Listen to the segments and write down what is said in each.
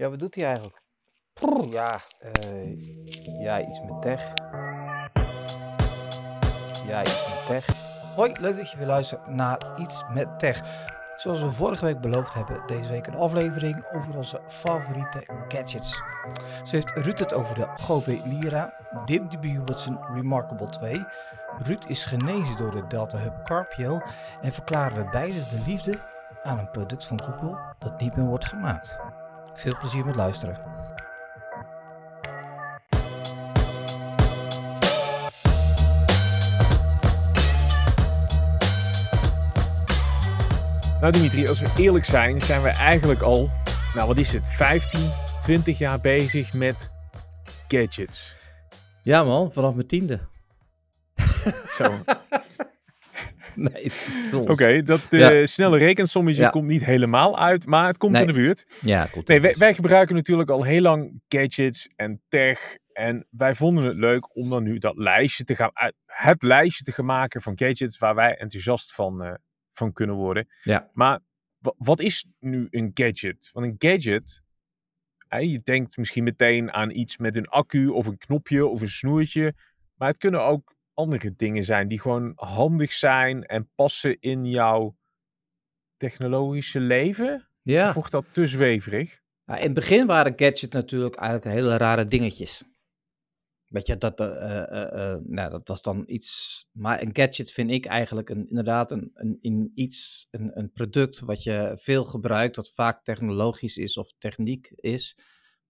Ja, wat doet hij eigenlijk? Ja, eh, ja, iets met tech. Ja, iets met tech. Hoi, leuk dat je weer luistert naar Iets met Tech. Zoals we vorige week beloofd hebben, deze week een aflevering over onze favoriete gadgets. Zo heeft Ruud het over de Gove Lira, Dim DB Watson Remarkable 2. Ruud is genezen door de Delta Hub Carpio en verklaren we beide de liefde aan een product van Google dat niet meer wordt gemaakt. Veel plezier met luisteren. Nou Dimitri, als we eerlijk zijn, zijn we eigenlijk al, nou wat is het, 15, 20 jaar bezig met gadgets. Ja man, vanaf mijn tiende. Zo. nee. Oké, dat uh, Ja. snelle rekensommetje Ja. komt niet helemaal uit, maar het komt Nee. in de buurt. Ja, komt Nee, wij, wij gebruiken natuurlijk al heel lang gadgets en tech. En wij vonden het leuk om dan nu dat lijstje te gaan, het lijstje te gaan maken van gadgets waar wij enthousiast van, eh, van kunnen worden. Ja. Maar wa- wat is nu een gadget? Want een gadget, hè, je denkt misschien meteen aan iets met een accu of een knopje of een snoertje. Maar het kunnen ook andere dingen zijn die gewoon handig zijn en passen in jouw technologische leven. Ja. Of wordt dat te zweverig? In het begin waren gadgets natuurlijk eigenlijk hele rare dingetjes. Weet je, dat, eh, eh, eh, nou, dat was dan iets. Maar een gadget vind ik eigenlijk een, inderdaad een, een, een iets, een, een product wat je veel gebruikt, dat vaak technologisch is of techniek is.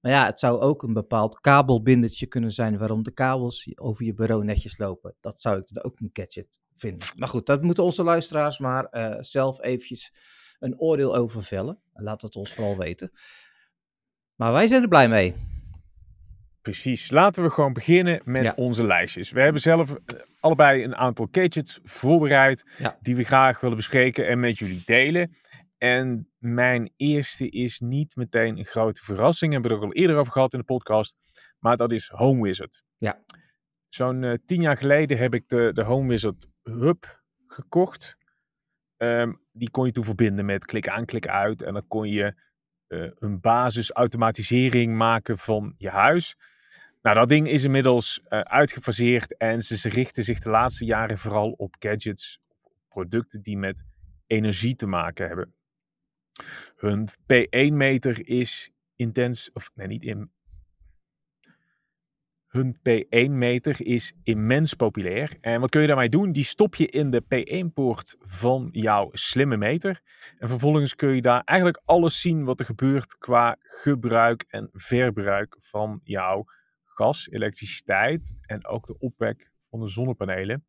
Maar ja, het zou ook een bepaald kabelbindertje kunnen zijn waarom de kabels over je bureau netjes lopen. Dat zou ik dan ook een gadget vinden. Maar goed, dat moeten onze luisteraars maar eh, zelf eventjes een oordeel over vellen. Laat het ons vooral weten. Maar wij zijn er blij mee. Precies. Laten we gewoon beginnen met Ja. onze lijstjes. We hebben zelf eh, allebei een aantal gadgets voorbereid Ja. die we graag willen bespreken en met jullie delen. En mijn eerste is niet meteen een grote verrassing. Hebben we het er ook al eerder over gehad in de podcast. Maar dat is Home Wizard. Ja. Zo'n eh, tien jaar geleden heb ik de, de Home Wizard Hub gekocht. Ehm, die kon je toen verbinden met klik aan, klik uit. En dan kon je eh, een basisautomatisering maken van je huis. Nou, dat ding is inmiddels eh, uitgefaseerd en ze, ze richten zich de laatste jaren vooral op gadgets, of producten die met energie te maken hebben. Hun P1-meter is intens, of nee, niet in. Hun P1-meter is immens populair. En wat kun je daarmee doen? Die stop je in de P1-poort van jouw slimme meter. En vervolgens kun je daar eigenlijk alles zien wat er gebeurt qua gebruik en verbruik van jouw gas, elektriciteit en ook de opwek van de zonnepanelen.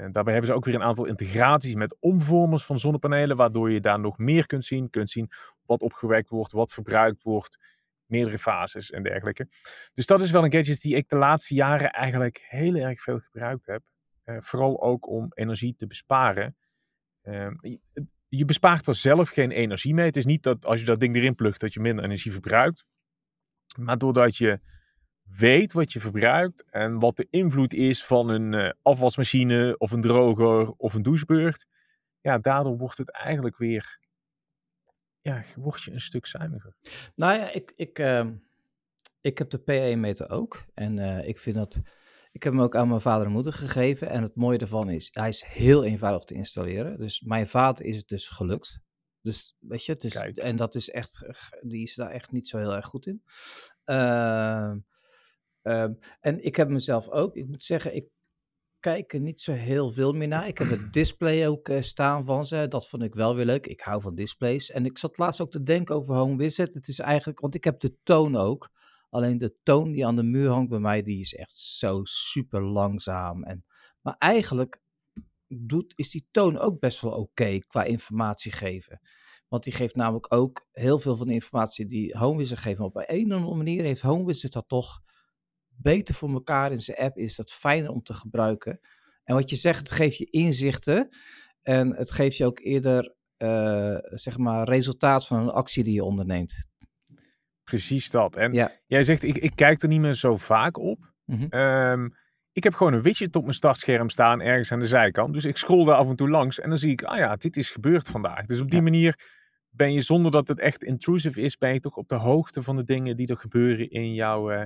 En daarbij hebben ze ook weer een aantal integraties met omvormers van zonnepanelen, waardoor je daar nog meer kunt zien. Kunt zien wat opgewekt wordt, wat verbruikt wordt, meerdere fases en dergelijke. Dus dat is wel een gadget die ik de laatste jaren eigenlijk heel erg veel gebruikt heb. Eh, vooral ook om energie te besparen. Ehm, je- je bespaart er zelf geen energie mee. Het is niet dat als je dat ding erin plugt dat je minder energie verbruikt. Maar doordat je weet wat je verbruikt en wat de invloed is van een eh, afwasmachine of een droger of een douchebeurt. Ja, daardoor wordt het eigenlijk weer, ja, word je een stuk zuiniger. Nou ja, ik, ik, ehm, ik heb de P1-meter ook. En eh, ik vind dat. Ik heb hem ook aan mijn vader en moeder gegeven. En het mooie ervan is, hij is heel eenvoudig te installeren. Dus mijn vader is het dus gelukt. Dus weet je, het is, Kijk. en dat is echt, eh, die is daar echt niet zo heel erg goed in. Ehm, ehm, en ik heb mezelf ook, ik moet zeggen, ik kijk er niet zo heel veel meer naar. Ik heb het display ook eh, staan van ze. Dat vond ik wel weer leuk. Ik hou van displays. En ik zat laatst ook te denken over Home Wizard. Het is eigenlijk, want ik heb de toon ook. Alleen de toon die aan de muur hangt bij mij, die is echt zo super langzaam. En, maar eigenlijk doet, is die toon ook best wel oké qua informatie geven. Want die geeft namelijk ook heel veel van de informatie die Home Wizard geeft. Maar op een of andere manier heeft Home Wizard dat toch beter voor elkaar in zijn app. Is dat fijner om te gebruiken. En wat je zegt, het geeft je inzichten. En het geeft je ook eerder, eh, zeg maar, resultaat van een actie die je onderneemt. Precies dat. En Ja. jij zegt, ik, ik kijk er niet meer zo vaak op. Mhm. Ehm, ik heb gewoon een widget op mijn startscherm staan ergens aan de zijkant. Dus ik scroll daar af en toe langs en dan zie ik, ah ja, dit is gebeurd vandaag. Dus op die Ja. manier ben je zonder dat het echt intrusive is, ben je toch op de hoogte van de dingen die er gebeuren in jouw uh,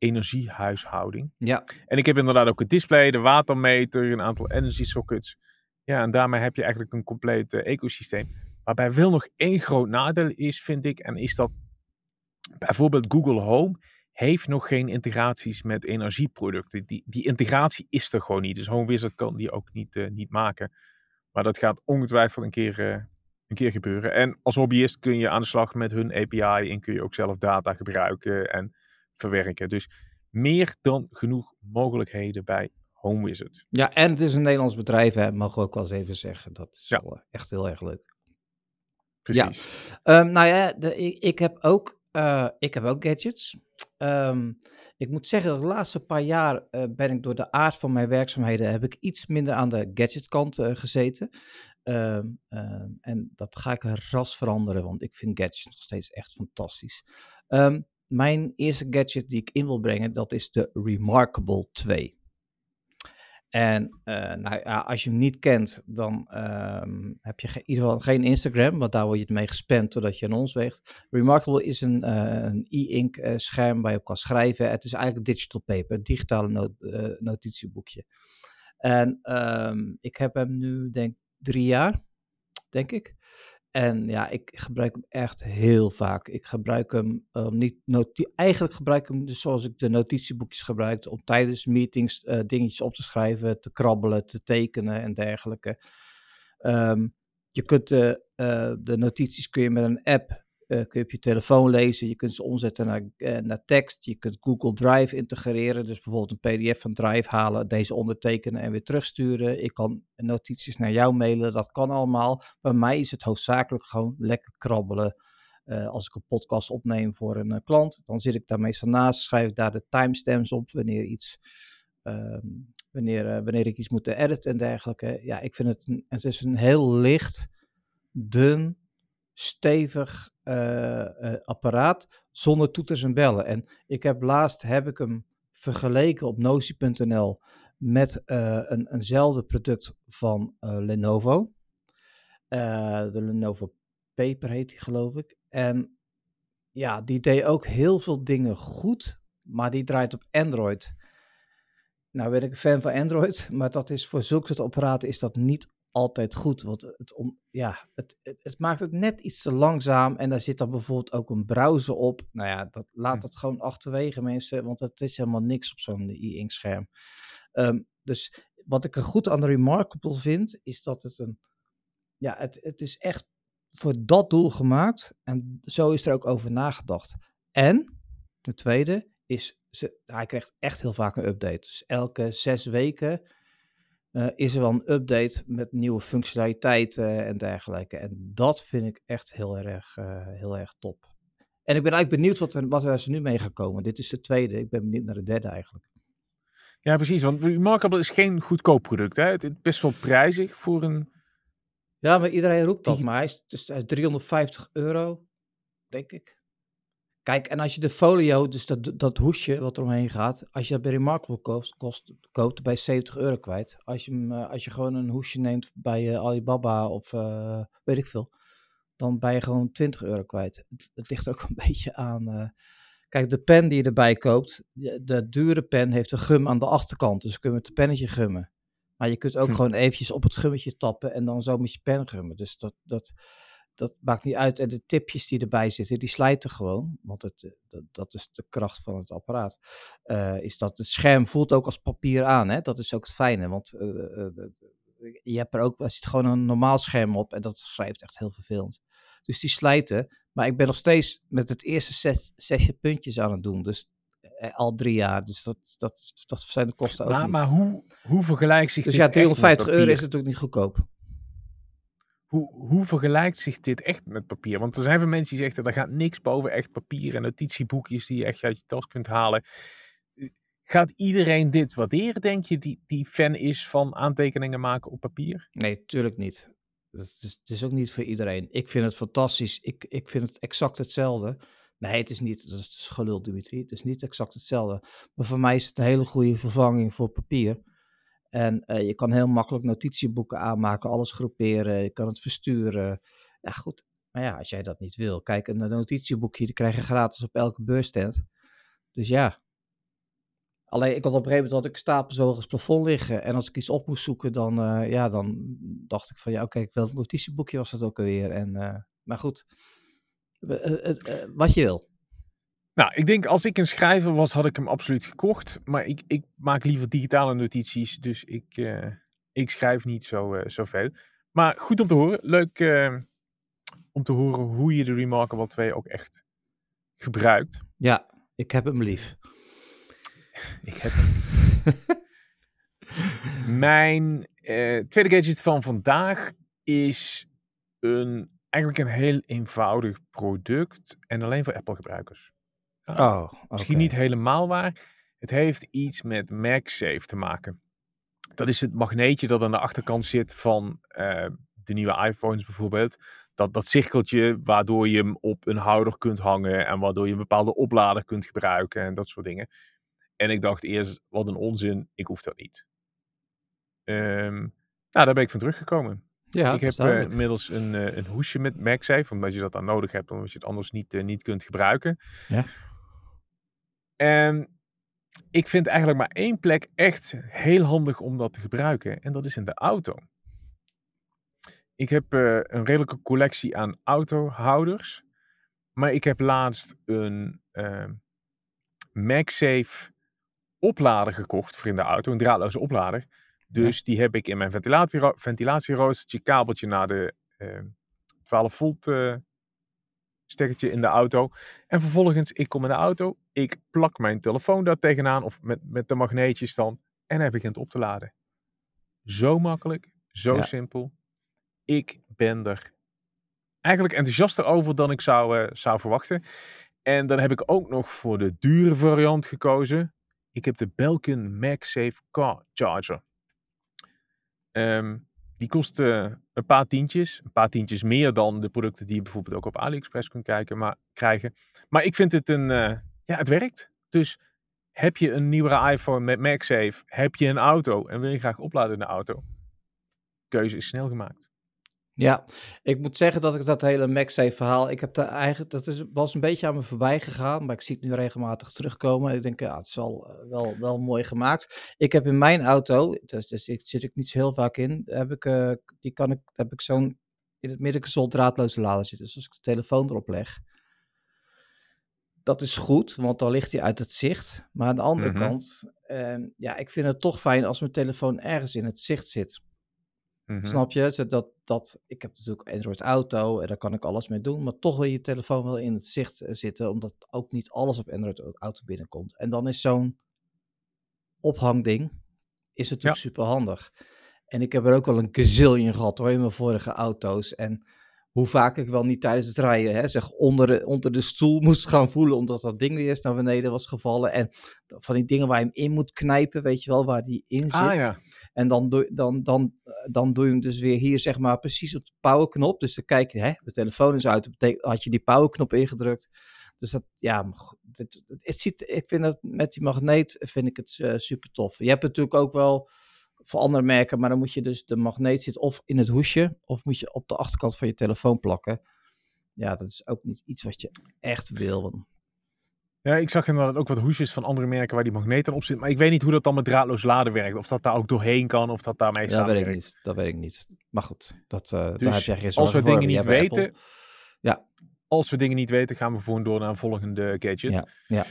energiehuishouding. Ja. En ik heb inderdaad ook het display, de watermeter, een aantal energy sockets. Ja, en daarmee heb je eigenlijk een compleet uh, ecosysteem. Waarbij wel nog één groot nadeel is, vind ik, en is dat bijvoorbeeld Google Home heeft nog geen integraties met energieproducten. Die, die integratie is er gewoon niet. Dus Home Wizard kan die ook niet, uh, niet maken. Maar dat gaat ongetwijfeld een keer, uh, een keer gebeuren. En als hobbyist kun je aan de slag met hun API en kun je ook zelf data gebruiken en verwerken. Dus meer dan genoeg mogelijkheden bij Home Wizard. Ja, en het is een Nederlands bedrijf, hè, mogen we ook wel eens even zeggen. Dat is Ja. wel, eh, echt heel erg leuk. Precies. Ehm, nou ja, de, ik, ik heb ook, eh, ik heb ook gadgets. Ehm, ik moet zeggen, dat de laatste paar jaar eh, ben ik door de aard van mijn werkzaamheden heb ik iets minder aan de gadgetkant eh, gezeten. Ehm, en dat ga ik ras veranderen, want ik vind gadgets nog steeds echt fantastisch. Mijn eerste gadget die ik in wil brengen, dat is de Remarkable 2. En eh, nou, ja, als je hem niet kent, dan ehm, heb je in ieder geval geen Instagram, want daar word je het mee gespamd doordat je aan ons weegt. Remarkable is een, eh, e-ink eh, scherm waar je op kan schrijven. Het is eigenlijk digital paper, een digitale no- notitieboekje. En ehm, ik heb hem nu, denk drie jaar, denk ik. En ja, ik gebruik hem echt heel vaak. Ik gebruik hem um, niet eigenlijk gebruik ik hem dus zoals ik de notitieboekjes gebruikte om tijdens meetings eh, dingetjes op te schrijven, te krabbelen, te tekenen en dergelijke. Ehm, je kunt eh, eh, de notities kun je met een app kun je op je telefoon lezen. Je kunt ze omzetten naar, eh, naar tekst. Je kunt Google Drive integreren. Dus bijvoorbeeld een PDF van Drive halen, deze ondertekenen en weer terugsturen. Ik kan notities naar jou mailen. Dat kan allemaal. Bij mij is het hoofdzakelijk gewoon lekker krabbelen. Eh, als ik een podcast opneem voor een eh, klant, dan zit ik daar meestal naast. Schrijf ik daar de timestamps op wanneer iets. ehm, wanneer, eh, wanneer ik iets moet editen en dergelijke. Ja, ik vind het, een, het is een heel licht, dun, stevig eh, eh, apparaat zonder toeters en bellen. En ik heb laatst heb ik hem vergeleken op notie.nl met eh, een, eenzelfde product van eh, Lenovo. Eh, de Lenovo Paper heet die geloof ik. En ja, die deed ook heel veel dingen goed, maar die draait op Android. Nou ben ik een fan van Android, maar dat is voor zulke soort apparaten is dat niet altijd goed. Want het, om, ja, het, het, het maakt het net iets te langzaam. En daar zit dan bijvoorbeeld ook een browser op. Nou ja, dat, laat Hm. dat gewoon achterwege mensen, want het is helemaal niks op zo'n e-ink scherm. Ehm, dus wat ik er goed aan de Remarkable vind, is dat het een, ja, het, het is echt voor dat doel gemaakt. En zo is er ook over nagedacht. En, ten tweede, is ze, hij krijgt echt heel vaak een update. Dus elke zes weken eh, is er wel een update met nieuwe functionaliteiten en dergelijke. En dat vind ik echt heel erg, eh, heel erg top. En ik ben eigenlijk benieuwd wat er, wat er ze nu mee gaan komen. Dit is de tweede. Ik ben benieuwd naar de derde eigenlijk. Ja, precies. Want Remarkable is geen goedkoop product. Hè? Het is best wel prijzig voor een... Ja, maar iedereen roept dat. Die- Maar hij is, het is 350 euro, denk ik. Kijk, en als je de folio, dus dat, dat hoesje wat er omheen gaat, als je dat bij Remarkable koopt, kost, koopt bij 70 euro kwijt. Als je, hem, eh, als je gewoon een hoesje neemt bij eh, Alibaba of eh, weet ik veel, dan ben je gewoon 20 euro kwijt. Het, het ligt ook een beetje aan. kijk, de pen die je erbij koopt, de, de dure pen heeft een gum aan de achterkant, dus kun je met het pennetje gummen. Maar je kunt ook Hm. gewoon eventjes op het gummetje tappen en dan zo met je pen gummen. Dus dat, dat, dat maakt niet uit. En de tipjes die erbij zitten, die slijten gewoon. Want het, eh, dat, dat is de kracht van het apparaat. Eh, is dat het scherm voelt ook als papier aan. Hè? Dat is ook het fijne. Want eh, je hebt er ook, er zit gewoon een normaal scherm op. En dat schrijft echt heel vervelend. Dus die slijten. Maar ik ben nog steeds met het eerste set, setje puntjes aan het doen. Dus al drie jaar. Dus dat, dat, dat zijn de kosten ook Maar, niet. maar hoe, hoe vergelijkt zich dus dit ja, echt met 350 euro is natuurlijk niet goedkoop. Hoe, hoe vergelijkt zich dit echt met papier? Want er zijn veel mensen die zeggen, er gaat niks boven echt papier en notitieboekjes die je echt uit je tas kunt halen. Gaat iedereen dit waarderen, denk je, die, die fan is van aantekeningen maken op papier? Nee, tuurlijk niet. Het is, het is ook niet voor iedereen. Ik vind het fantastisch. Ik, ik vind het exact hetzelfde. Nee, het is niet. Dat is gelul, Dimitri. Het is niet exact hetzelfde. Maar voor mij is het een hele goede vervanging voor papier. En eh, je kan heel makkelijk notitieboeken aanmaken, alles groeperen. Je kan het versturen. Ja, goed. Maar ja, als jij dat niet wil. Kijk, een notitieboekje die krijg je gratis op elke beursstand. Dus ja. Alleen, ik had op een gegeven moment ik stapels hoog als plafond liggen. En als ik iets op moest zoeken, dan, eh, ja, dan dacht ik van ja, oké, ik wil het notitieboekje was dat ook alweer. En, eh, maar goed, wat je wil. Nou, ik denk als ik een schrijver was, had ik hem absoluut gekocht. Maar ik, ik maak liever digitale notities, dus ik, ik schrijf niet zo, zo veel. Maar goed om te horen. Leuk om te horen hoe je de Remarkable 2 ook echt gebruikt. Ja, ik heb hem lief. ik heb hem. Mijn uh, tweede gadget van vandaag is een, eigenlijk een heel eenvoudig product en alleen voor Apple gebruikers. Oh, okay. Misschien niet helemaal waar. Het heeft iets met MagSafe te maken. Dat is het magneetje dat aan de achterkant zit van uh, de nieuwe iPhones bijvoorbeeld dat, dat cirkeltje waardoor je hem op een houder kunt hangen en waardoor je een bepaalde oplader kunt gebruiken en dat soort dingen. En ik dacht eerst, wat een onzin, ik hoef dat niet. Um, nou, daar ben ik van teruggekomen. Ja, ik heb uh, inmiddels een, uh, een hoesje met MagSafe, omdat je dat dan nodig hebt, omdat je het anders niet, uh, niet kunt gebruiken. Ja. En ik vind eigenlijk maar één plek echt heel handig om dat te gebruiken. En dat is in de auto. Ik heb uh, een redelijke collectie aan autohouders. Maar ik heb laatst een uh, MagSafe oplader gekocht voor in de auto. Een draadloze oplader. Dus ja. die heb ik in mijn ventilatie ventilatieroostertje, kabeltje naar de uh, 12 volt stekkertje in de auto. En vervolgens, ik kom in de auto, ik plak mijn telefoon daar tegenaan of met, met de magneetjes dan. En hij begint op te laden. Zo makkelijk, zo ja. simpel ik ben er eigenlijk enthousiaster over dan ik zou, uh, zou verwachten. En dan heb ik ook nog voor de dure variant gekozen. Ik heb de Belkin MagSafe Car Charger. Um, die kost uh, een paar tientjes. Een paar tientjes meer dan de producten die je bijvoorbeeld ook op AliExpress kunt kijken, maar, krijgen. Maar ik vind het een... Uh, ja, het werkt. Dus heb je een nieuwere iPhone met MagSafe, heb je een auto en wil je graag opladen in de auto, keuze is snel gemaakt. Ja, ik moet zeggen dat ik dat hele MagSafe verhaal, ik heb daar eigenlijk, dat is, was een beetje aan me voorbij gegaan, maar ik zie het nu regelmatig terugkomen. Ik denk, ja, het is wel, wel, wel mooi gemaakt. Ik heb in mijn auto, dus, dus ik, zit ik niet zo heel vaak in, heb ik, uh, die kan ik, heb ik zo'n in het midden draadloze lader zitten. Dus als ik de telefoon erop leg, dat is goed, want dan ligt hij uit het zicht. Maar aan de andere Mhm. kant, uh, ja, ik vind het toch fijn als mijn telefoon ergens in het zicht zit. Mhm. Snap je? Dat, dat, ik heb natuurlijk Android Auto en daar kan ik alles mee doen. Maar toch wil je telefoon wel in het zicht eh, zitten, omdat ook niet alles op Android Auto binnenkomt. En dan is zo'n ophangding is natuurlijk super handig. En ik heb er ook al een gazillion gehad hoor, in mijn vorige auto's. En hoe vaak ik wel niet tijdens het rijden hè, zeg onder de, onder de stoel moest gaan voelen, omdat dat ding weer eens naar beneden was gevallen. En van die dingen waar je hem in moet knijpen, weet je wel, waar die in zit. Ah ja. En dan doe, dan, dan, dan doe je hem dus weer hier, zeg maar, precies op de powerknop. Dus dan kijk je, hè, de telefoon is uit, betekent, had je die powerknop ingedrukt. Dus dat, ja, het, het ziet, ik vind dat met die magneet, vind ik het uh, super tof. Je hebt natuurlijk ook wel voor andere merken, maar dan moet je dus, de magneet zit of in het hoesje, of moet je op de achterkant van je telefoon plakken. Ja, dat is ook niet iets wat je echt wil. Ja, ik zag inderdaad ook wat hoesjes van andere merken waar die magneet op zit. Maar ik weet niet hoe dat dan met draadloos laden werkt. Of dat daar ook doorheen kan, of dat daarmee ja, samenwerkt. weet ik niet. Dat weet ik niet. Maar goed, dat, uh, Dus daar heb jij geen als we voor. dingen niet weten, Apple. Ja. als we dingen niet weten, gaan we gewoon door naar een volgende gadget. Ja, ja.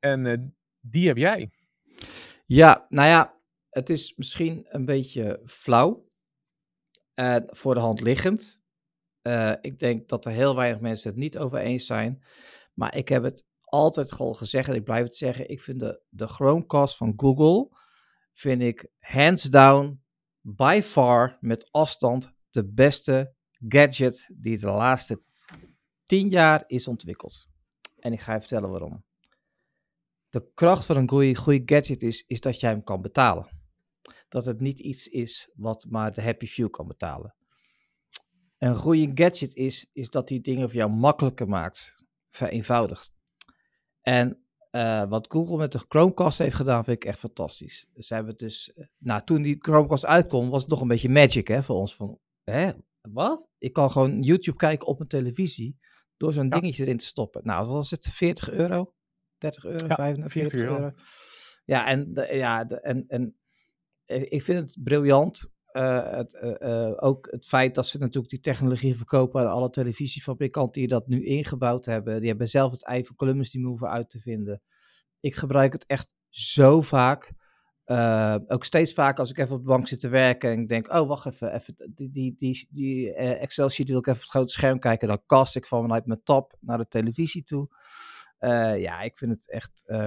En uh, die heb jij. Ja, nou ja, het is misschien een beetje flauw. Uh, voor de hand liggend. Uh, ik denk dat er heel weinig mensen het niet over eens zijn. Maar ik heb het altijd al gezegd en ik blijf het zeggen. Ik vind de, de Chromecast van Google, vind ik hands down, by far, met afstand, de beste gadget die de laatste tien jaar is ontwikkeld. En ik ga je vertellen waarom. De kracht van een goede, goede gadget is, is dat jij hem kan betalen. Dat het niet iets is wat maar de happy few kan betalen. Een goede gadget is, is dat die dingen voor jou makkelijker maakt, vereenvoudigt. En uh, wat Google met de Chromecast heeft gedaan, vind ik echt fantastisch. Ze hebben het dus, nou, toen die Chromecast uitkwam, was het nog een beetje magic hè, voor ons. Van, hè, wat? Ik kan gewoon YouTube kijken op mijn televisie door zo'n Ja. dingetje erin te stoppen. Nou, wat was het? 40 euro? 30 euro? Ja, 45 40 euro. euro. Ja, en, de- ja, de- en, en eh, ik vind het briljant. eh, het, eh, eh, ook het feit dat ze natuurlijk die technologie verkopen aan alle televisiefabrikanten die dat nu ingebouwd hebben. Die hebben zelf het ei Columbus die hoeven uit te vinden. Ik gebruik het echt zo vaak. Eh, ook steeds vaak als ik even op de bank zit te werken en ik denk, oh wacht even, even die, die, die, die eh, Excel sheet wil ik even op het grote scherm kijken. Dan cast ik van vanuit mijn tab naar de televisie toe. Eh, ja, ik vind het echt. eh,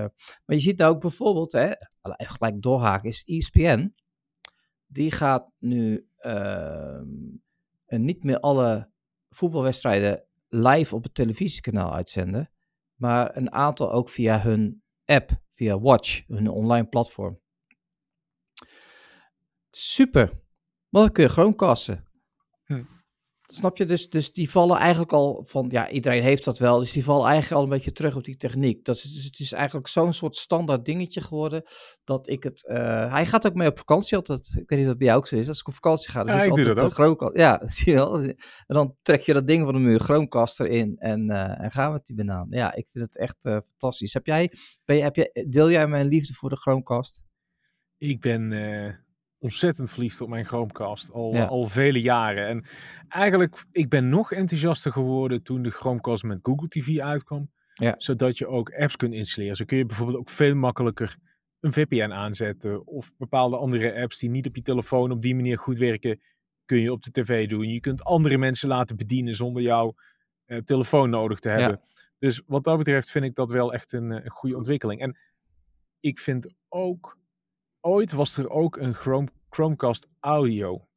maar je ziet nou ook bijvoorbeeld, hè, even gelijk doorhaken, is ESPN. Die gaat nu ehm, en niet meer alle voetbalwedstrijden live op het televisiekanaal uitzenden, maar een aantal ook via hun app, via Watch, hun online platform. Super. Want dan kun je Chromecasten. Hm. Snap je? Dus, dus die vallen eigenlijk al van, ja, iedereen heeft dat wel, dus die vallen eigenlijk al een beetje terug op die techniek. Dat is, dus het is eigenlijk zo'n soort standaard dingetje geworden, dat ik het, eh, hij gaat ook mee op vakantie altijd. Ik weet niet of dat bij jou ook zo is, als ik op vakantie ga, dan Ja, zit ik altijd dat een Chromecast- Ja, zie je wel. En dan trek je dat ding van de muur, Chromecast erin en, eh, en gaan we met die banaan. Ja, ik vind het echt eh, fantastisch. Heb jij, ben je, heb je, deel jij mijn liefde voor de Chromecast? Ik ben ontzettend verliefd op mijn Chromecast. Al, Ja. al vele jaren. En eigenlijk, ik ben nog enthousiaster geworden toen de Chromecast met Google TV uitkwam. Ja. Zodat je ook apps kunt installeren. Zo kun je bijvoorbeeld ook veel makkelijker een VPN aanzetten. Of bepaalde andere apps die niet op je telefoon op die manier goed werken, kun je op de tv doen. Je kunt andere mensen laten bedienen zonder jouw eh, telefoon nodig te hebben. Dus wat dat betreft vind ik dat wel echt een, eh, een goede ontwikkeling. En ik vind ook, ooit was er ook een Chrome, Chromecast audio.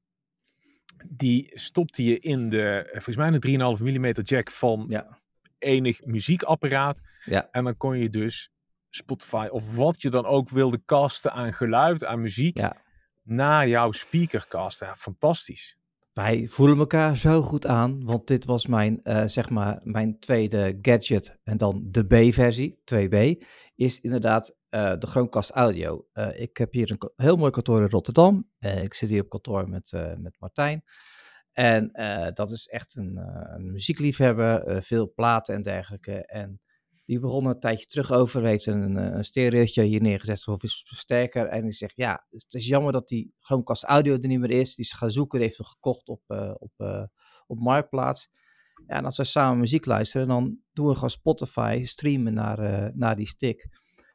Die stopte je in de, eh, volgens mij een 3,5 mm jack van Ja. enig muziekapparaat. Ja. En dan kon je dus Spotify of wat je dan ook wilde casten aan geluid, aan muziek, Ja. naar jouw speaker casten. Ja, fantastisch. Wij voelen elkaar zo goed aan, want dit was mijn, eh, zeg maar, mijn tweede gadget. En dan de B-versie, 2B, is inderdaad eh, de Chromecast Audio. Eh, ik heb hier een heel mooi kantoor in Rotterdam. Ik zit hier op kantoor met, met Martijn. En dat is echt een, een muziekliefhebber, veel platen en dergelijke. En die begon een tijdje terug over, heeft een, een, stereootje hier neergezet, of is versterker. En die zegt, ja, het is jammer dat die Chromecast Audio er niet meer is. Die is gaan zoeken, die heeft hem gekocht op, eh, op, eh, op Marktplaats. Ja, en als wij samen muziek luisteren, dan doen we gewoon Spotify streamen naar, eh, naar die stick.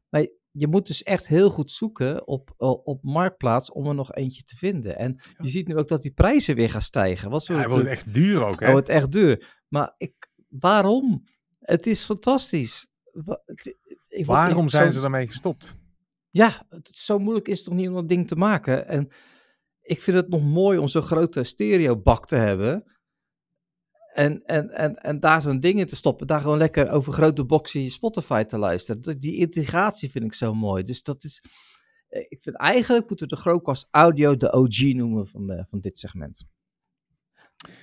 Maar je moet dus echt heel goed zoeken op, op op Marktplaats om er nog eentje te vinden. En je ziet nu ook dat die prijzen weer gaan stijgen. Wat Ja, hij wordt echt duur ook, hè? hij wordt echt duur. Maar ik, waarom? Het is fantastisch. Wa- het- ik Waarom echt zijn zo- ze daarmee gestopt? Ja, het, zo moeilijk is het toch niet om dat ding te maken. En ik vind het nog mooi om zo'n grote stereobak te hebben. En, en, en, en daar zo'n ding in te stoppen. Daar gewoon lekker over grote boxen je Spotify te luisteren. Die integratie vind ik zo mooi. Dus dat is... eh, Ik vind eigenlijk moeten we de Chromecast Audio de OG noemen van, eh, van dit segment.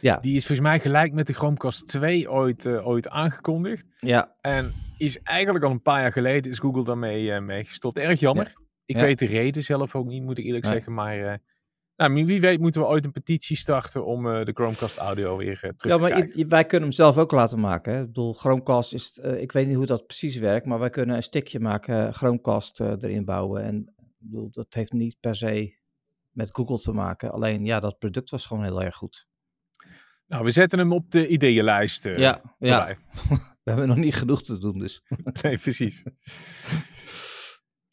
Ja, Die is volgens mij gelijk met de Chromecast 2 ooit, eh, ooit aangekondigd. ja, En is eigenlijk al een paar jaar geleden is Google daarmee eh, mee gestopt. Erg jammer. Ik Ja. weet de reden zelf ook niet, moet ik eerlijk Nee. zeggen. Maar eh, nou, wie weet moeten we ooit een petitie starten om de Chromecast audio weer terug Ja, te maar krijgen. i- wij kunnen hem zelf ook laten maken. Hè? Ik bedoel, Chromecast is, ik weet niet hoe dat precies werkt, maar wij kunnen een stickje maken, Chromecast erin bouwen. En ik bedoel, dat heeft niet per se met Google te maken. Alleen, ja, dat product was gewoon heel erg goed. Nou, we zetten hem op de ideeënlijst. eh, ja, ja, we hebben nog niet genoeg te doen, dus. Nee, precies.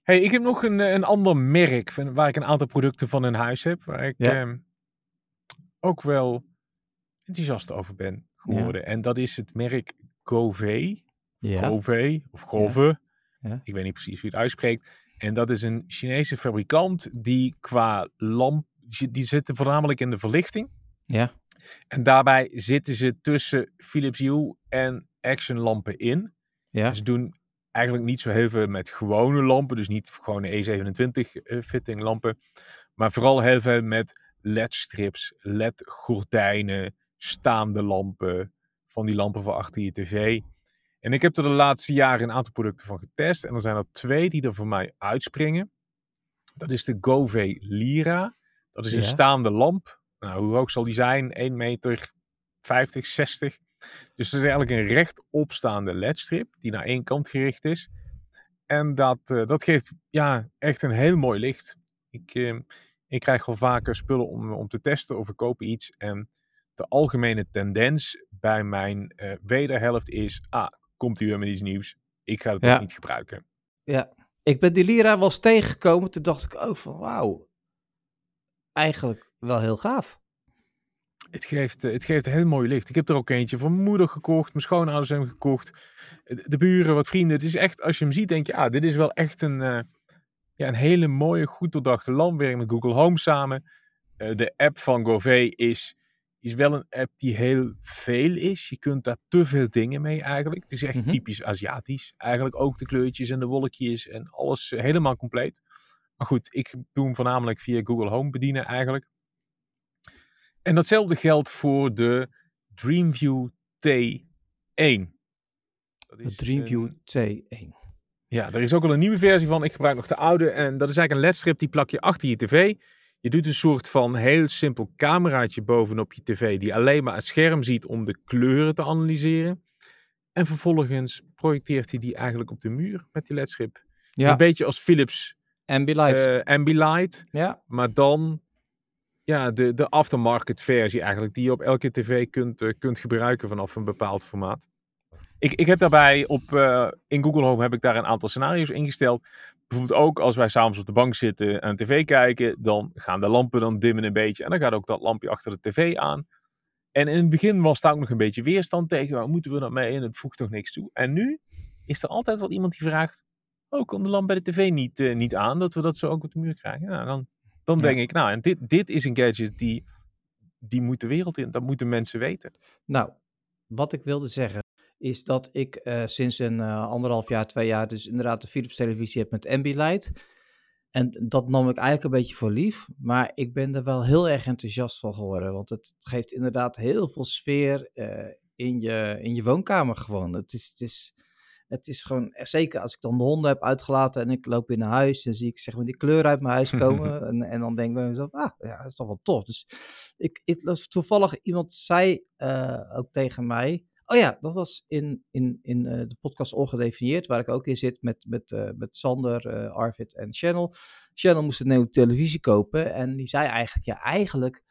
hey, ik heb nog een, eh, een ander merk van, waar ik een aantal producten van in huis heb. Waar ik Ja. ehm, ook wel enthousiast over ben geworden. En dat is het merk Gove. Ja, Gove of Gove. Ja. Ik weet niet precies wie het uitspreekt. En dat is een Chinese fabrikant die qua lamp, die zitten voornamelijk in de verlichting. ja, En daarbij zitten ze tussen Philips Hue en Action lampen in. ja, Ze doen eigenlijk niet zo heel veel met gewone lampen, dus niet gewone E27 eh, fitting lampen, maar vooral heel veel met LED-strips, LED-gordijnen, staande lampen, van die lampen voor achter je tv. En ik heb er de laatste jaren een aantal producten van getest en er zijn er twee die er voor mij uitspringen. Dat is de Gove Lira. Dat is een Ja. staande lamp nou, hoe hoog zal die zijn? 1 meter 50, 60. Dus het is eigenlijk een rechtopstaande ledstrip die naar één kant gericht is. En dat, uh, dat geeft ja, echt een heel mooi licht. Ik, uh, ik krijg wel vaker spullen om, om te testen of ik koop iets. En de algemene tendens bij mijn uh, wederhelft is, ah, komt hier weer met iets nieuws. Ik ga het ja. niet gebruiken. Ja, ik ben die Lira wel eens tegengekomen. Toen dacht ik ook van, wauw, eigenlijk wel heel gaaf. Het geeft, het geeft een heel mooi licht. Ik heb er ook eentje van mijn moeder gekocht. Mijn schoonouders hebben gekocht. De buren, wat vrienden. Het is echt, als je hem ziet, denk je, ah, dit is wel echt een, uh, ja, een hele mooie, goed doordachte lamp. Werkt met Google Home samen. Uh, de app van Gouvet is, is wel een app die heel veel is. Je kunt daar te veel dingen mee eigenlijk. Het is echt mm -hmm. typisch Aziatisch. Eigenlijk ook de kleurtjes en de wolkjes en alles helemaal compleet. Maar goed, ik doe hem voornamelijk via Google Home bedienen eigenlijk. En datzelfde geldt voor de Dreamview T1. Dat is, de Dreamview uh, T1. Ja, er is ook al een nieuwe versie van. Ik gebruik nog de oude. En dat is eigenlijk een ledstrip die plak je achter je tv. Je doet een soort van heel simpel cameraatje bovenop je tv. Die alleen maar het scherm ziet om de kleuren te analyseren. En vervolgens projecteert hij die eigenlijk op de muur met die ledstrip. Ja. Een beetje als Philips Ambilight. Uh, Ambilight. Ja. Maar dan ja, de, de aftermarket versie eigenlijk, die je op elke tv kunt, uh, kunt gebruiken vanaf een bepaald formaat. Ik, ik heb daarbij op, uh, in Google Home heb ik daar een aantal scenario's ingesteld. Bijvoorbeeld ook als wij s'avonds op de bank zitten en tv kijken, dan gaan de lampen dan dimmen een beetje. En dan gaat ook dat lampje achter de tv aan. En in het begin was daar ook nog een beetje weerstand tegen. Waar moeten we dat mee? En het voegt toch niks toe. En nu is er altijd wel iemand die vraagt, oh, kan de lamp bij de tv niet, uh, niet aan, dat we dat zo ook op de muur krijgen? Nou, dan dan ja. denk ik, nou, en dit, dit is een gadget die, die moet de wereld in. Dat moeten mensen weten. Nou, wat ik wilde zeggen is dat ik uh, sinds een uh, anderhalf jaar, twee jaar dus inderdaad de Philips televisie heb met Ambilight. En dat nam ik eigenlijk een beetje voor lief. Maar ik ben er wel heel erg enthousiast van geworden. Want het geeft inderdaad heel veel sfeer uh, in, je, in je woonkamer gewoon. Het is, het is het is gewoon, eh, zeker als ik dan de honden heb uitgelaten en ik loop weer naar huis, dan zie ik zeg maar die kleur uit mijn huis komen. en, en dan denk ik bij mezelf, ah, ja, dat is toch wel tof. Dus ik, ik toevallig iemand zei uh, ook tegen mij, oh ja, dat was in, in, in uh, de podcast Ongedefinieerd, waar ik ook in zit met, met, uh, met Sander, Arvid en Channel. Channel moest een nieuwe televisie kopen en die zei eigenlijk, ja, eigenlijk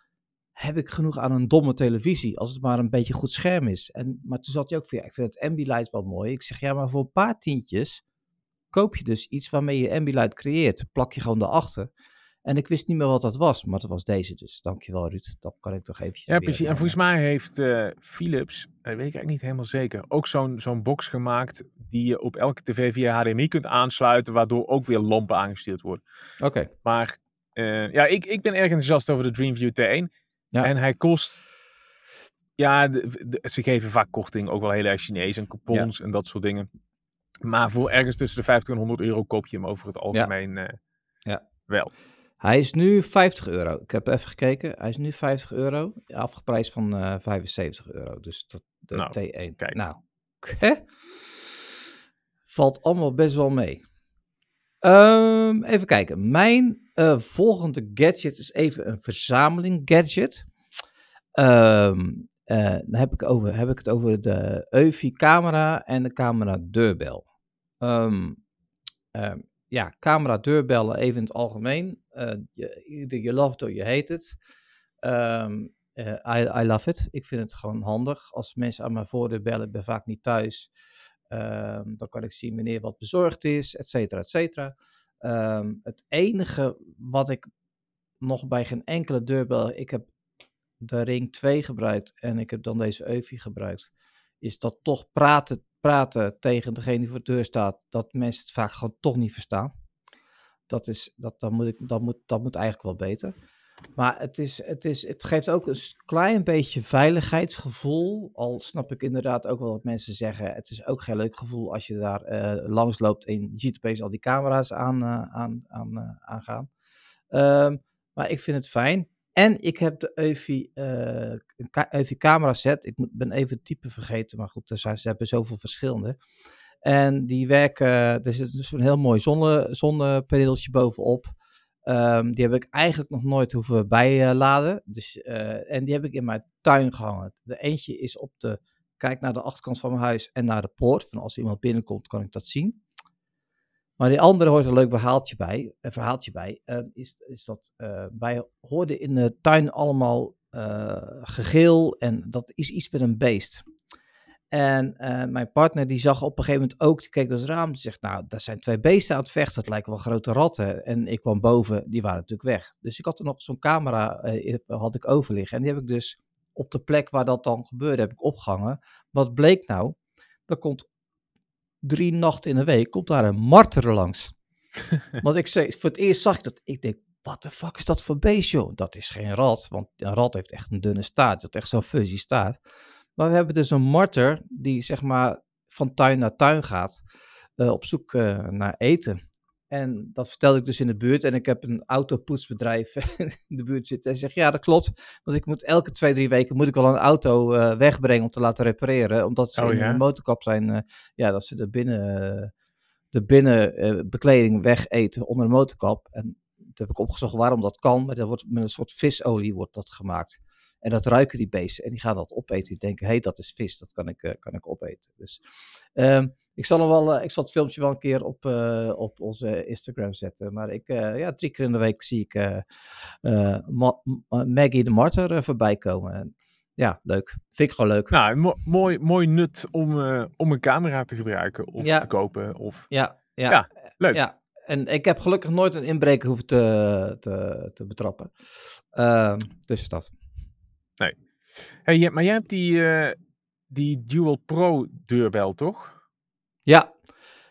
heb ik genoeg aan een domme televisie, als het maar een beetje goed scherm is. En, maar toen zat hij ook van, ja, ik vind het Ambilight wel mooi. Ik zeg, ja, maar voor een paar tientjes koop je dus iets waarmee je Ambilight creëert. Plak je gewoon erachter. En ik wist niet meer wat dat was, maar dat was deze dus. Dankjewel Ruud, dat kan ik toch eventjes... Ja, precies. En volgens mij heeft uh, Philips, dat weet ik eigenlijk niet helemaal zeker, ook zo'n zo'n box gemaakt die je op elke tv via HDMI kunt aansluiten, waardoor ook weer lampen aangestuurd worden. Oké. Okay. Maar uh, ja, ik, ik ben erg enthousiast over de Dreamview T1. Ja. En hij kost. Ja, de, de, ze geven vaak korting, ook wel heel erg Chinees en coupons ja. en dat soort dingen. Maar voor ergens tussen de 50 en 100 euro koop je hem over het algemeen ja. Uh, ja. wel. Hij is nu 50 euro. Ik heb even gekeken. Hij is nu 50 euro. Afgeprijsd van uh, 75 euro. Dus dat, de nou, T1. Kijk. Nou? Valt allemaal best wel mee. Um, even kijken. Mijn uh, volgende gadget is even een verzameling gadget. Um, uh, dan heb ik, over, heb ik het over de EUFI camera en de camera deurbel. Um, ja, camera deurbellen even in het algemeen. Uh, je, je love it or je hate it. I, I love it. Ik vind het gewoon handig. Als mensen aan mijn voordeur bellen, ik ben vaak niet thuis. Um, dan kan ik zien wanneer wat bezorgd is, et cetera, et cetera. Um, het enige wat ik nog bij geen enkele deurbel, ik heb de Ring 2 gebruikt en ik heb dan deze EUFI gebruikt, is dat toch praten, praten tegen degene die voor de deur staat, dat mensen het vaak gewoon toch niet verstaan. Dat, is, dat, dat, moet, ik, dat, moet, dat moet eigenlijk wel beter. Maar het, is, het, is, het geeft ook een klein beetje veiligheidsgevoel. Al snap ik inderdaad ook wel wat mensen zeggen. Het is ook geen leuk gevoel als je daar uh, langs loopt en je ziet al die camera's aan, uh, aan, aan, uh, aangaan. Um, maar ik vind het fijn. En ik heb de EUFI camera set. Ik moet, ben even het type vergeten, maar goed, er zijn, ze hebben zoveel verschillende. En die werken, er zit dus een heel mooi zonne, zonnepaneeltje bovenop. Ehm, die heb ik eigenlijk nog nooit hoeven bijladen. Dus, eh, en die heb ik in mijn tuin gehangen. De eentje is op de, kijk naar de achterkant van mijn huis en naar de poort. Van als iemand binnenkomt, kan ik dat zien. Maar die andere hoort een leuk verhaaltje bij. Een verhaaltje bij ehm, is, is dat uh, wij hoorden in de tuin allemaal uh, gegil en dat is iets met een beest. En uh, mijn partner die zag op een gegeven moment ook, die keek door het raam, die zegt, nou, daar zijn twee beesten aan het vechten, het lijken wel grote ratten. En ik kwam boven, die waren natuurlijk weg. Dus ik had er nog zo'n camera, uh, had ik overliggen. En die heb ik dus op de plek waar dat dan gebeurde, heb ik opgehangen. Wat bleek nou? Er komt drie nachten in de week, komt daar een marter langs. Want ik zei, voor het eerst zag ik dat, ik denk, wat de fuck is dat voor beest, joh? Dat is geen rat, want een rat heeft echt een dunne staart, dat echt zo'n fuzzy staart. Maar we hebben dus een marter die zeg maar van tuin naar tuin gaat uh, op zoek uh, naar eten. En dat vertelde ik dus in de buurt. En ik heb een autopoetsbedrijf in de buurt zitten. En zegt, ja, dat klopt. Want ik moet elke twee, drie weken moet ik wel een auto uh, wegbrengen om te laten repareren. Omdat ze oh, in de motorkap zijn, ja, dat ze de binnen, de binnenbekleding wegeten onder de motorkap. En toen heb ik opgezocht waarom dat kan. Maar dat wordt met een soort visolie wordt dat gemaakt. En dat ruiken die beesten en die gaan dat opeten. Die denken, hé, hey, dat is vis, dat kan ik, uh, kan ik opeten. Dus um, ik zal, nog wel, uh, ik zal het filmpje wel een keer op, uh, op onze Instagram zetten. Maar ik, ja, drie keer in de week zie ik Ma Maggie de Marter voorbij komen. En, ja, leuk. Vind ik gewoon leuk. Nou, mo mooi, mooi nut om, om een camera te gebruiken of ja. te kopen. Of... Ja, ja, ja, leuk. Ja. En ik heb gelukkig nooit een inbreker hoeven te, te, te betrappen. dus dat. Nee. Hey, maar jij hebt die, uh, die Dual Pro deurbel, toch? Ja.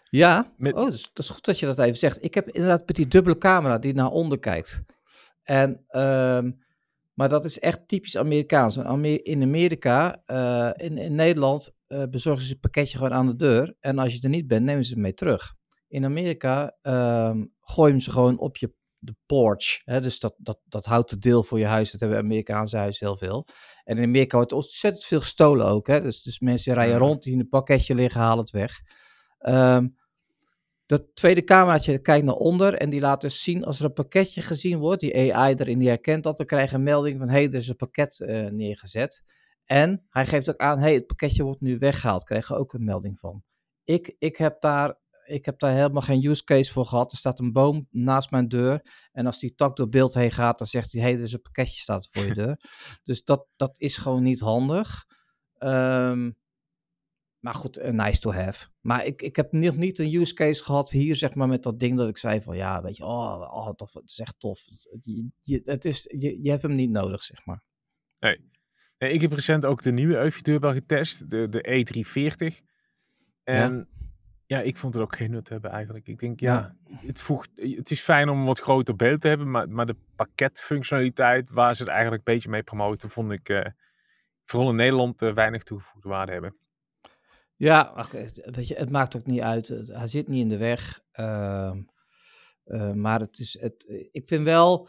Ja. Met... Oh, dus, dat is goed dat je dat even zegt. Ik heb inderdaad met die dubbele camera die naar onder kijkt. En, um, maar dat is echt typisch Amerikaans. In Amerika, uh, in, in Nederland, uh, bezorgen ze het pakketje gewoon aan de deur. En als je er niet bent, nemen ze het mee terug. In Amerika um, gooien ze gewoon op je de porch. Hè, dus dat, dat, dat houten deel voor je huis. Dat hebben Amerikaanse huizen heel veel. En in Amerika wordt ontzettend veel gestolen ook. Hè? Dus, dus mensen rijden rond, die in een pakketje liggen, halen het weg. Um, dat tweede cameraatje kijkt naar onder en die laat dus zien als er een pakketje gezien wordt. Die AI erin, die herkent dat. Dan krijg je een melding van, hé, hey, er is een pakket uh, neergezet. En hij geeft ook aan, hé, hey, het pakketje wordt nu weggehaald. Krijg je ook een melding van. Ik, ik heb daar ik heb daar helemaal geen use case voor gehad. Er staat een boom naast mijn deur. En als die tak door beeld heen gaat, dan zegt hij: hé, hey, er is een pakketje staat voor je deur. dus dat, dat is gewoon niet handig. Um, maar goed, uh, nice to have. Maar ik, ik heb nog niet een use case gehad hier, zeg maar, met dat ding dat ik zei van, ja, weet je, oh, oh tof, het is echt tof. Je, je, het is, je, je hebt hem niet nodig, zeg maar. Nee. nee ik heb recent ook de nieuwe Eufy deurbel getest, de, de E340. En ja. Ja, ik vond het ook geen nut hebben eigenlijk. Ik denk, ja, Het, voegt, het is fijn om een wat groter beeld te hebben, maar, maar de pakketfunctionaliteit waar ze het eigenlijk een beetje mee promoten, vond ik uh, vooral in Nederland uh, weinig toegevoegde waarde hebben. Ja, ach, weet je, het maakt ook niet uit. Hij zit niet in de weg. Uh, maar het is, het, ik vind wel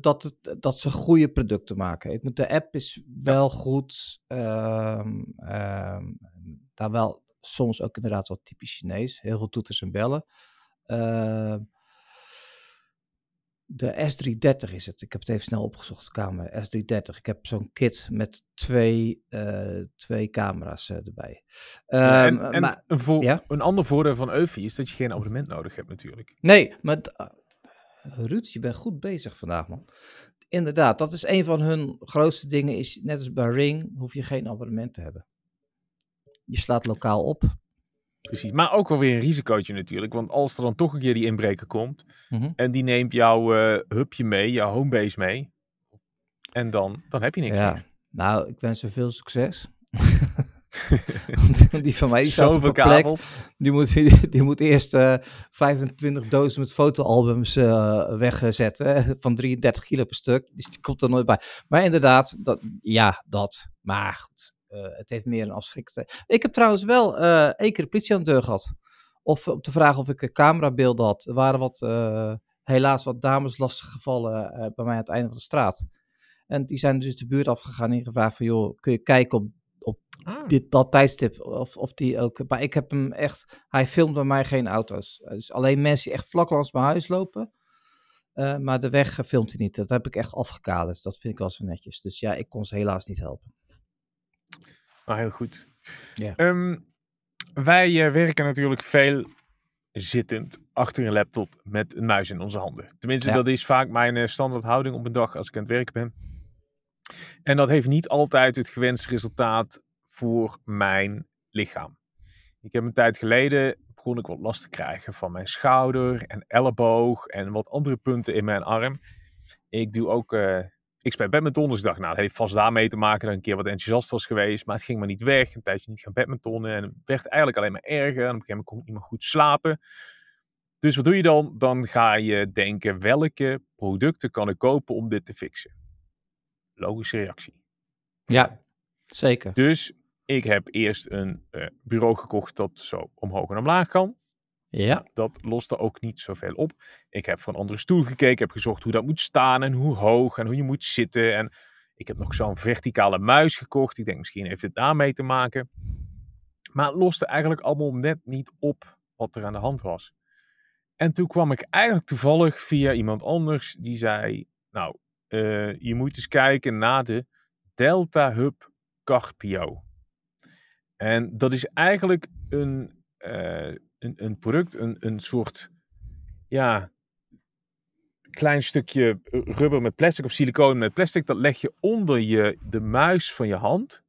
dat, het, dat ze goede producten maken. Ik de app is wel ja. goed. Ehm, ehm, daar wel soms ook inderdaad wat typisch Chinees. Heel veel toeters en bellen. Uh, de S330 is het. Ik heb het even snel opgezocht, de camera. S330. Ik heb zo'n kit met twee, uh, twee camera's uh, erbij. Um, ja, en, en maar, een, voor, ja? een ander voordeel van Eufy is dat je geen abonnement nodig hebt natuurlijk. Nee, maar uh, Ruud, je bent goed bezig vandaag man. Inderdaad, dat is een van hun grootste dingen. Is, net als bij Ring hoef je geen abonnement te hebben. Je slaat lokaal op. Precies, maar ook wel weer een risicootje natuurlijk. Want als er dan toch een keer die inbreker komt mm -hmm. en die neemt jouw uh, hubje mee, jouw homebase mee, en dan, dan heb je niks ja. meer. Nou, ik wens ze veel succes. die van mij die staat op plek. Die moet, die, die moet eerst uh, 25 dozen met fotoalbums uh, wegzetten. van 33 kilo per stuk. Dus die komt er nooit bij. Maar inderdaad, dat, ja, dat. Maar goed. Uh, het heeft meer een afschrikte. Ik heb trouwens wel uh, één keer de politie aan de deur gehad. Of om te vragen of ik camerabeelden had. Er waren wat, helaas wat dames lastig gevallen bij mij aan het einde van de straat. En die zijn dus de buurt afgegaan en gevraagd van, joh, kun je kijken op, op ah. dit, dat tijdstip? Of, of die ook, maar ik heb hem echt, hij filmt bij mij geen auto's. Dus alleen mensen die echt vlak langs mijn huis lopen. Eh, maar de weg filmt hij niet. Dat heb ik echt afgekaderd. Dat vind ik wel zo netjes. Dus ja, ik kon ze helaas niet helpen. Nou, heel goed. Ja. Ehm, wij eh, werken natuurlijk veel zittend achter een laptop met een muis in onze handen. Tenminste, Ja. dat is vaak mijn eh, standaard houding op een dag als ik aan het werk ben. En dat heeft niet altijd het gewenste resultaat voor mijn lichaam. Ik heb een tijd geleden begon ik wat last te krijgen van mijn schouder en elleboog en wat andere punten in mijn arm. Ik doe ook, eh, ik speel badminton, dus ik dacht, nou, dat heeft vast daarmee te maken dat ik een keer wat enthousiast was geweest, maar het ging maar niet weg. Een tijdje niet gaan badmintonnen en het werd eigenlijk alleen maar erger. En op een gegeven moment kon ik niet meer goed slapen. Dus wat doe je dan? Dan ga je denken, welke producten kan ik kopen om dit te fixen? Logische reactie. Ja, zeker. Dus ik heb eerst een eh, bureau gekocht dat zo omhoog en omlaag kan. Ja, Dat loste ook niet zoveel op. Ik heb een andere stoel gekeken, heb gezocht hoe dat moet staan en hoe hoog en hoe je moet zitten. En ik heb nog zo'n verticale muis gekocht. Ik denk misschien heeft het daarmee te maken. Maar het loste eigenlijk allemaal net niet op wat er aan de hand was. En toen kwam ik eigenlijk toevallig via iemand anders die zei: Nou, eh, je moet eens kijken naar de Delta Hub Carpio. En dat is eigenlijk een, eh, een, een product, een, een soort ja, klein stukje rubber met plastic of siliconen met plastic. Dat leg je onder je, de muis van je hand.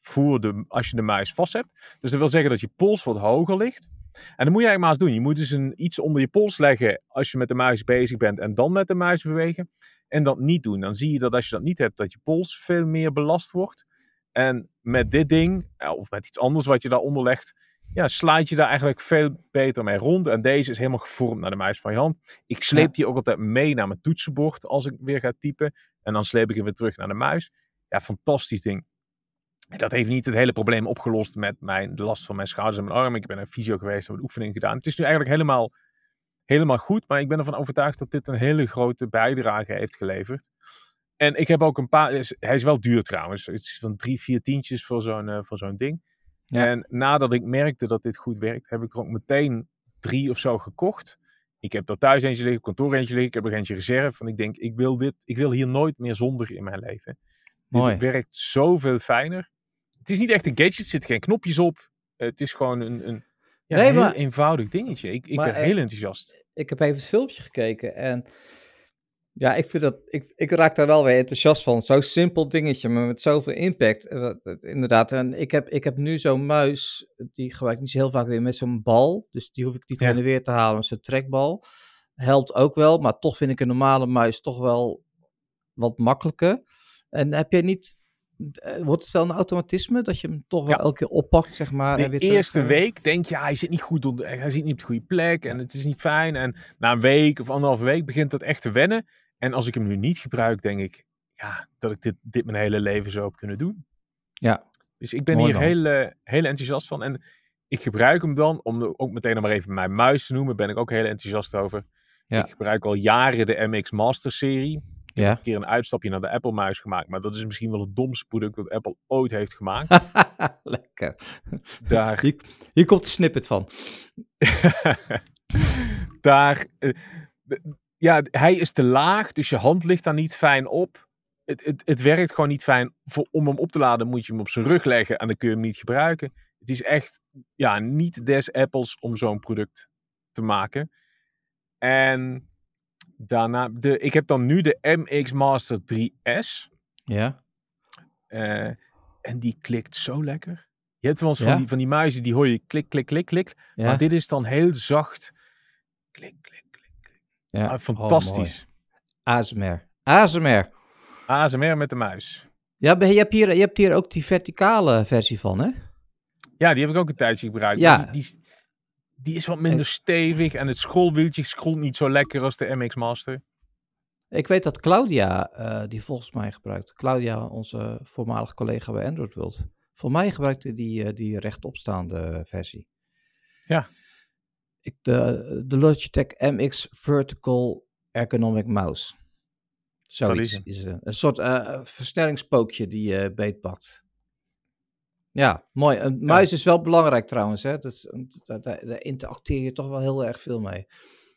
Voor de, als je de muis vast hebt. Dus dat wil zeggen dat je pols wat hoger ligt. En dan moet je eigenlijk maar eens doen. Je moet dus een, iets onder je pols leggen als je met de muis bezig bent. En dan met de muis bewegen. En dat niet doen. Dan zie je dat als je dat niet hebt, dat je pols veel meer belast wordt. En met dit ding, eh, of met iets anders wat je daaronder legt, ja, slaat je daar eigenlijk veel beter mee rond. En deze is helemaal gevormd naar de muis van je hand. Ik sleep Ja. die ook altijd mee naar mijn toetsenbord als ik weer ga typen. En dan sleep ik hem weer terug naar de muis. Ja, fantastisch ding. En dat heeft niet het hele probleem opgelost met mijn, de last van mijn schouders en mijn arm. Ik ben naar fysio geweest, heb een oefening gedaan. Het is nu eigenlijk helemaal, helemaal goed. Maar ik ben ervan overtuigd dat dit een hele grote bijdrage heeft geleverd. En ik heb ook een paar. Hij is wel duur trouwens. Het is van drie, vier tientjes voor zo'n eh, voor zo'n ding. Ja. En nadat ik merkte dat dit goed werkt, heb ik er ook meteen drie of zo gekocht. Ik heb er thuis eentje liggen, kantoor eentje liggen. Ik heb er eentje reserve. En ik denk, ik wil, dit, ik wil hier nooit meer zonder in mijn leven. Mooi. Dit werkt zoveel fijner. Het is niet echt een gadget, er zitten geen knopjes op. Het is gewoon een, een ja, Nee, heel maar- eenvoudig dingetje. Ik, ik ben heel enthousiast. ik heb even het filmpje gekeken en ja, ik vind dat, ik, ik raak daar wel weer enthousiast van. Zo'n simpel dingetje, maar met zoveel impact. Eh, Inderdaad, en ik heb, ik heb nu zo'n muis, die gebruik ik niet zo heel vaak weer met zo'n bal. Dus die hoef ik niet Ja. en weer te halen zo'n trekbal. Helpt ook wel, maar toch vind ik een normale muis toch wel wat makkelijker. En heb jij niet, eh, wordt het wel een automatisme dat je hem toch wel Ja. elke keer oppakt, zeg maar? De weer eerste eh, week denk je, ja, hij zit niet goed hij zit niet op de goede plek en het is niet fijn. En na een week of anderhalve week begint dat echt te wennen. En als ik hem nu niet gebruik, denk ik, ja, dat ik dit, dit mijn hele leven zo heb kunnen doen. Ja. Dus ik ben Mooi hier heel, heel enthousiast van. En ik gebruik hem dan, om de- ook meteen nog maar even mijn muis te noemen, ben ik ook heel enthousiast over. Ja. Ik gebruik al jaren de MX Master serie. Ja. Een keer een uitstapje naar de Apple muis gemaakt, maar dat is misschien wel het domste product dat Apple ooit heeft gemaakt. Lekker. Daar Hier, hier komt de snippet van. daar, eh, ja, hij is te laag, dus je hand ligt daar niet fijn op. Het, het, het werkt gewoon niet fijn. Voor, om hem op te laden moet je hem op zijn rug leggen en dan kun je hem niet gebruiken. Het is echt ja, niet des Apples om zo'n product te maken. En daarna, de, ik heb dan nu de MX Master 3S. Ja. eh, en die klikt zo lekker. Je hebt wel eens Ja? van, die, van die muizen, die hoor je klik, klik, klik, klik. Ja. Maar dit is dan heel zacht. Klik, klik. Ja. Ah, Oh, fantastisch. mooi. ASMR. ASMR. ASMR met de muis. Ja, je hebt, hier, je hebt hier ook die verticale versie van, hè? Ja, die heb ik ook een tijdje gebruikt. Ja. Die, die, is- die is wat minder stevig en het scrollwieltje scrolt niet zo lekker als de MX Master. Ik weet dat Claudia, eh, die volgens mij gebruikt. Claudia, onze voormalige collega bij Android World. Voor mij gebruikte die, eh, die rechtopstaande versie. Ja. De, de Logitech MX Vertical Ergonomic Mouse. Zoiets is is het. Een soort eh, versnellingspookje die je beetpakt. Ja, mooi. Een muis is wel belangrijk trouwens. Hè? Dat, is- daar, interacteer je toch wel heel erg veel mee.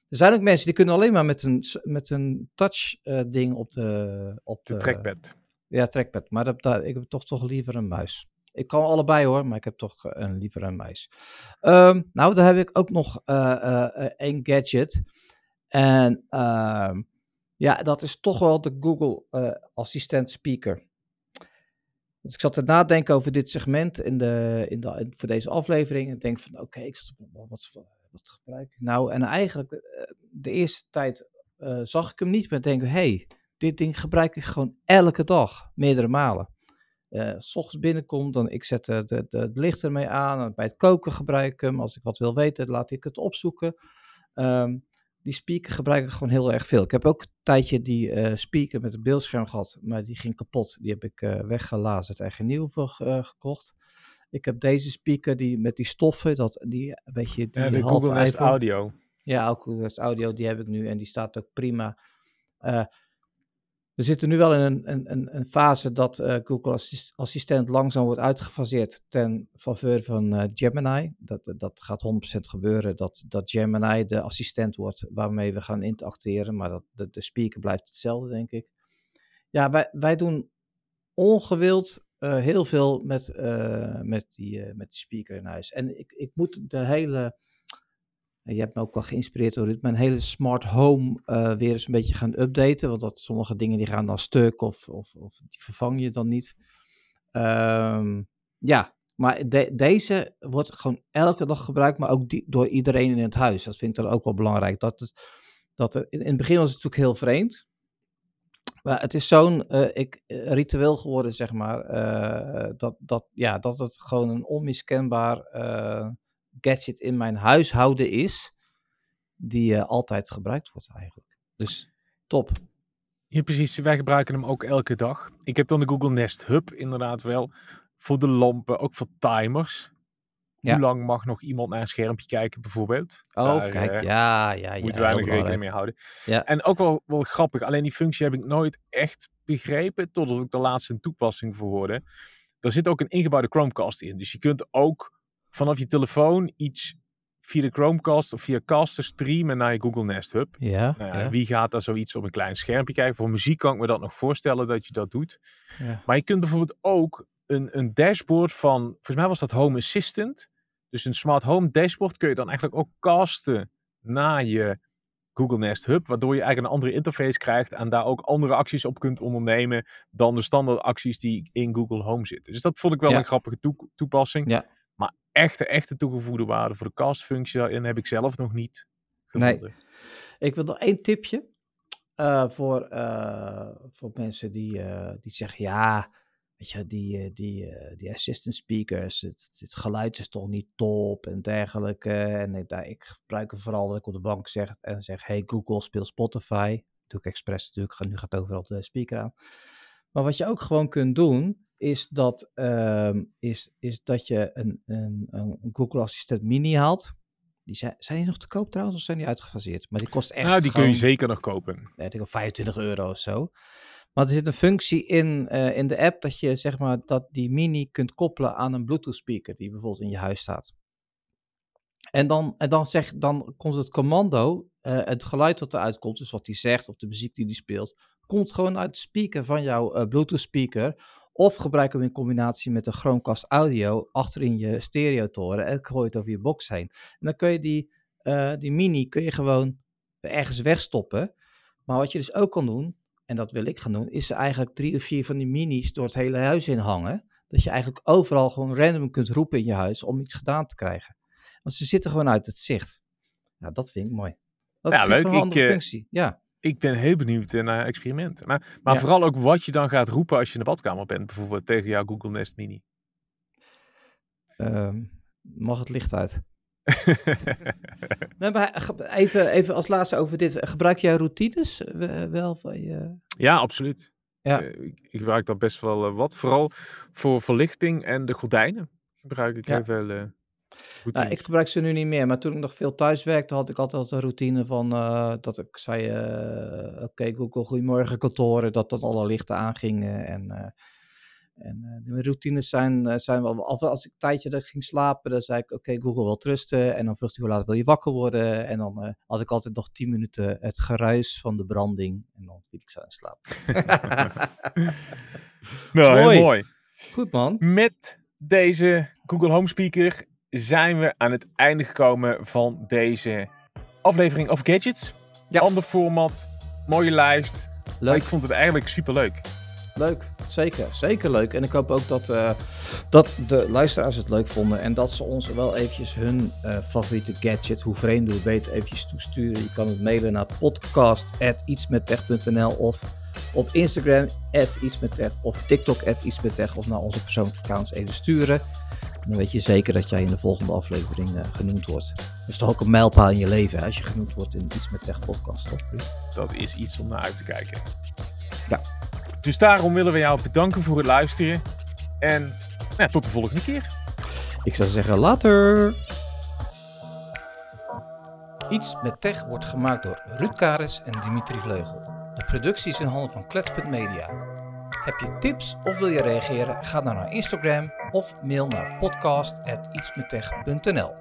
Er zijn ook mensen die kunnen alleen maar met een, met een touch eh, ding op de, op De de, trackpad. Ja, trackpad. Maar dat, ik heb toch, toch liever een muis. Ik kan allebei hoor, maar ik heb toch eh, een, liever een muis. Ehm, nou, dan heb ik ook nog eh, eh, eh, één gadget. En ehm, ja, dat is toch wel de Google Assistent Speaker. Dus ik zat te nadenken over dit segment in de, in de, voor deze aflevering. En denk van, oké, ik zat wat, wat, gebruik ik nou? En eigenlijk, de eerste tijd zag ik hem niet, maar denk, hey, dit ding gebruik ik gewoon elke dag, meerdere malen. Eh, s ochtends binnenkom, dan ik zet de, de, de, het licht ermee aan. En bij het koken gebruik ik hem. Als ik wat wil weten, laat ik het opzoeken. Ehm, die speaker gebruik ik gewoon heel erg veel. Ik heb ook een tijdje die eh, speaker met een beeldscherm gehad, maar die ging kapot. Die heb ik eh weggelazerd en nieuw voor eh, gekocht. Ik heb deze speaker die, met die stoffen, dat, die, weet je, die Ja, de Google Nest. Audio. Ja, ook Google Nest Audio, die heb ik nu en die staat ook prima. Eh, we zitten nu wel in een, een, een, fase dat eh, Google Assist- Assistent langzaam wordt uitgefaseerd ten faveur van eh, Gemini. Dat, dat gaat 100% gebeuren, dat, dat Gemini de assistent wordt waarmee we gaan interacteren, maar dat, de, speaker blijft hetzelfde, denk ik. Ja, wij, wij doen ongewild eh, heel veel met, eh, met, die, eh, met die speaker in huis. En ik, ik moet de hele je hebt me ook wel geïnspireerd door dit, mijn hele smart home eh, weer eens een beetje gaan updaten. Want dat, sommige dingen die gaan dan stuk of, of, of die vervang je dan niet. Ehm, ja, maar de- deze wordt gewoon elke dag gebruikt, maar ook door iedereen in het huis. Dat vind ik dan ook wel belangrijk. Dat het, dat in, het begin was het natuurlijk heel vreemd. Maar het is zo'n eh, ritueel geworden, zeg maar, dat, dat, ja, dat het gewoon een onmiskenbaar gadget in mijn huishouden is, die eh, altijd gebruikt wordt eigenlijk. Dus top. Ja, precies. Wij gebruiken hem ook elke dag. Ik heb dan de Google Nest Hub inderdaad wel. Voor de lampen, ook voor timers. Ja. Hoe lang mag nog iemand naar een schermpje kijken bijvoorbeeld? Oh, Daar, kijk, eh, ja, ja, ja. moeten wij nog rekening mee houden. Ja. En ook wel, wel grappig, alleen die functie heb ik nooit echt begrepen, totdat ik de laatste een toepassing voor hoorde. Er zit ook een ingebouwde Chromecast in. Dus je kunt ook vanaf je telefoon iets via de Chromecast of via Caster streamen naar je Google Nest Hub. Ja, Nou ja, Wie gaat daar zoiets op een klein schermpje kijken? Voor muziek kan ik me dat nog voorstellen dat je dat doet. ja. Maar je kunt bijvoorbeeld ook een, een dashboard van, volgens mij was dat Home Assistant. Dus een smart home dashboard kun je dan eigenlijk ook casten naar je Google Nest Hub. Waardoor je eigenlijk een andere interface krijgt en daar ook andere acties op kunt ondernemen dan de standaard acties die in Google Home zitten. Dus dat vond ik wel Ja. een grappige toe- toepassing. Ja. Echte, echte toegevoegde waarde voor de cast-functie daarin heb ik zelf nog niet Nee. gevonden. Ik wil nog één tipje eh, voor, eh, voor mensen die, eh, die zeggen, ja, weet je, die, die, die assistant speakers, het, het geluid is toch niet top en dergelijke. En ik, daar, ik gebruik het vooral dat ik op de bank zeg en zeg, hey Google, speel Spotify. Doe ik expres natuurlijk, nu gaat overal de speaker aan. Maar wat je ook gewoon kunt doen, is dat, ehm, is, is dat je een, een, een Google Assistant Mini haalt. Die zijn, zijn die nog te koop trouwens of zijn die uitgefaseerd? Maar die kost echt nou, die kun je zeker nog kopen. weet ik wel, 25 euro of zo. Maar er zit een functie in, eh, in de app dat je zeg maar dat die mini kunt koppelen aan een Bluetooth speaker die bijvoorbeeld in je huis staat. En dan, en dan, zeg, dan komt het commando, eh, het geluid dat eruit komt, dus wat hij zegt of de muziek die hij speelt, komt gewoon uit de speaker van jouw eh, Bluetooth speaker. Of gebruik hem in combinatie met een Chromecast audio achterin je stereotoren en gooi het over je box heen. En dan kun je die, eh, die mini kun je gewoon ergens wegstoppen. Maar wat je dus ook kan doen, en dat wil ik gaan doen, is eigenlijk drie of vier van die minis door het hele huis in hangen. Dat je eigenlijk overal gewoon random kunt roepen in je huis om iets gedaan te krijgen. Want ze zitten gewoon uit het zicht. Nou, dat vind ik mooi. Dat Ja, vind leuk. een Ik, eh, functie. Ja. Ik ben heel benieuwd eh, naar experimenten. Maar, maar Ja. vooral ook wat je dan gaat roepen als je in de badkamer bent. Bijvoorbeeld tegen jouw Google Nest Mini. Ehm, mag het licht uit? Nee, maar ge- even, even als laatste over dit. Gebruik jij routines eh, wel van je... ja, absoluut. Ja. Eh, ik, ik gebruik daar best wel eh, wat. Vooral voor verlichting en de gordijnen gebruik ik Ja. heel veel eh Nou, ik gebruik ze nu niet meer, maar toen ik nog veel thuis werkte, had ik altijd een routine van eh, dat ik zei: eh, Oké, Google, goedemorgen kantoren, dat dat alle lichten aangingen. En, eh, En mijn routines zijn, zijn wel, als ik een tijdje dat ging slapen, dan zei ik, oké, Google wil trusten. En dan vroeg hij, hoe laat wil je wakker worden? En dan had ik altijd nog 10 minuten het geruis van de branding. En dan viel ik zo in slaap. nou, mooi. heel mooi. Goed man. Met deze Google Home Speaker zijn we aan het einde gekomen van deze aflevering of Gadgets. Ja. Ander format, mooie lijst. Leuk. ik vond het eigenlijk super leuk. Leuk, zeker. Zeker leuk. En ik hoop ook dat, uh, dat de luisteraars het leuk vonden. En dat ze ons wel eventjes hun uh, favoriete gadget, hoe vreemd hoe beter, eventjes toesturen. Je kan het mailen naar podcast.ietsmettech.nl of op Instagram @ietsmettech of TikTok @ietsmettech of naar onze persoonlijke accounts even sturen. Dan weet je zeker dat jij in de volgende aflevering uh, genoemd wordt. Dat is toch ook een mijlpaal in je leven hè, als je genoemd wordt in Iets met Tech podcast, toch? Dat is iets om naar uit te kijken. Ja. Dus daarom willen we jou bedanken voor het luisteren. En nou, tot de volgende keer. Ik zou zeggen later. Iets met Tech wordt gemaakt door Ruud Karis en Dimitri Vleugel. De productie is in handen van Klets.media. Heb je tips of wil je reageren? Ga dan naar Instagram of mail naar podcast.ietsmettech.nl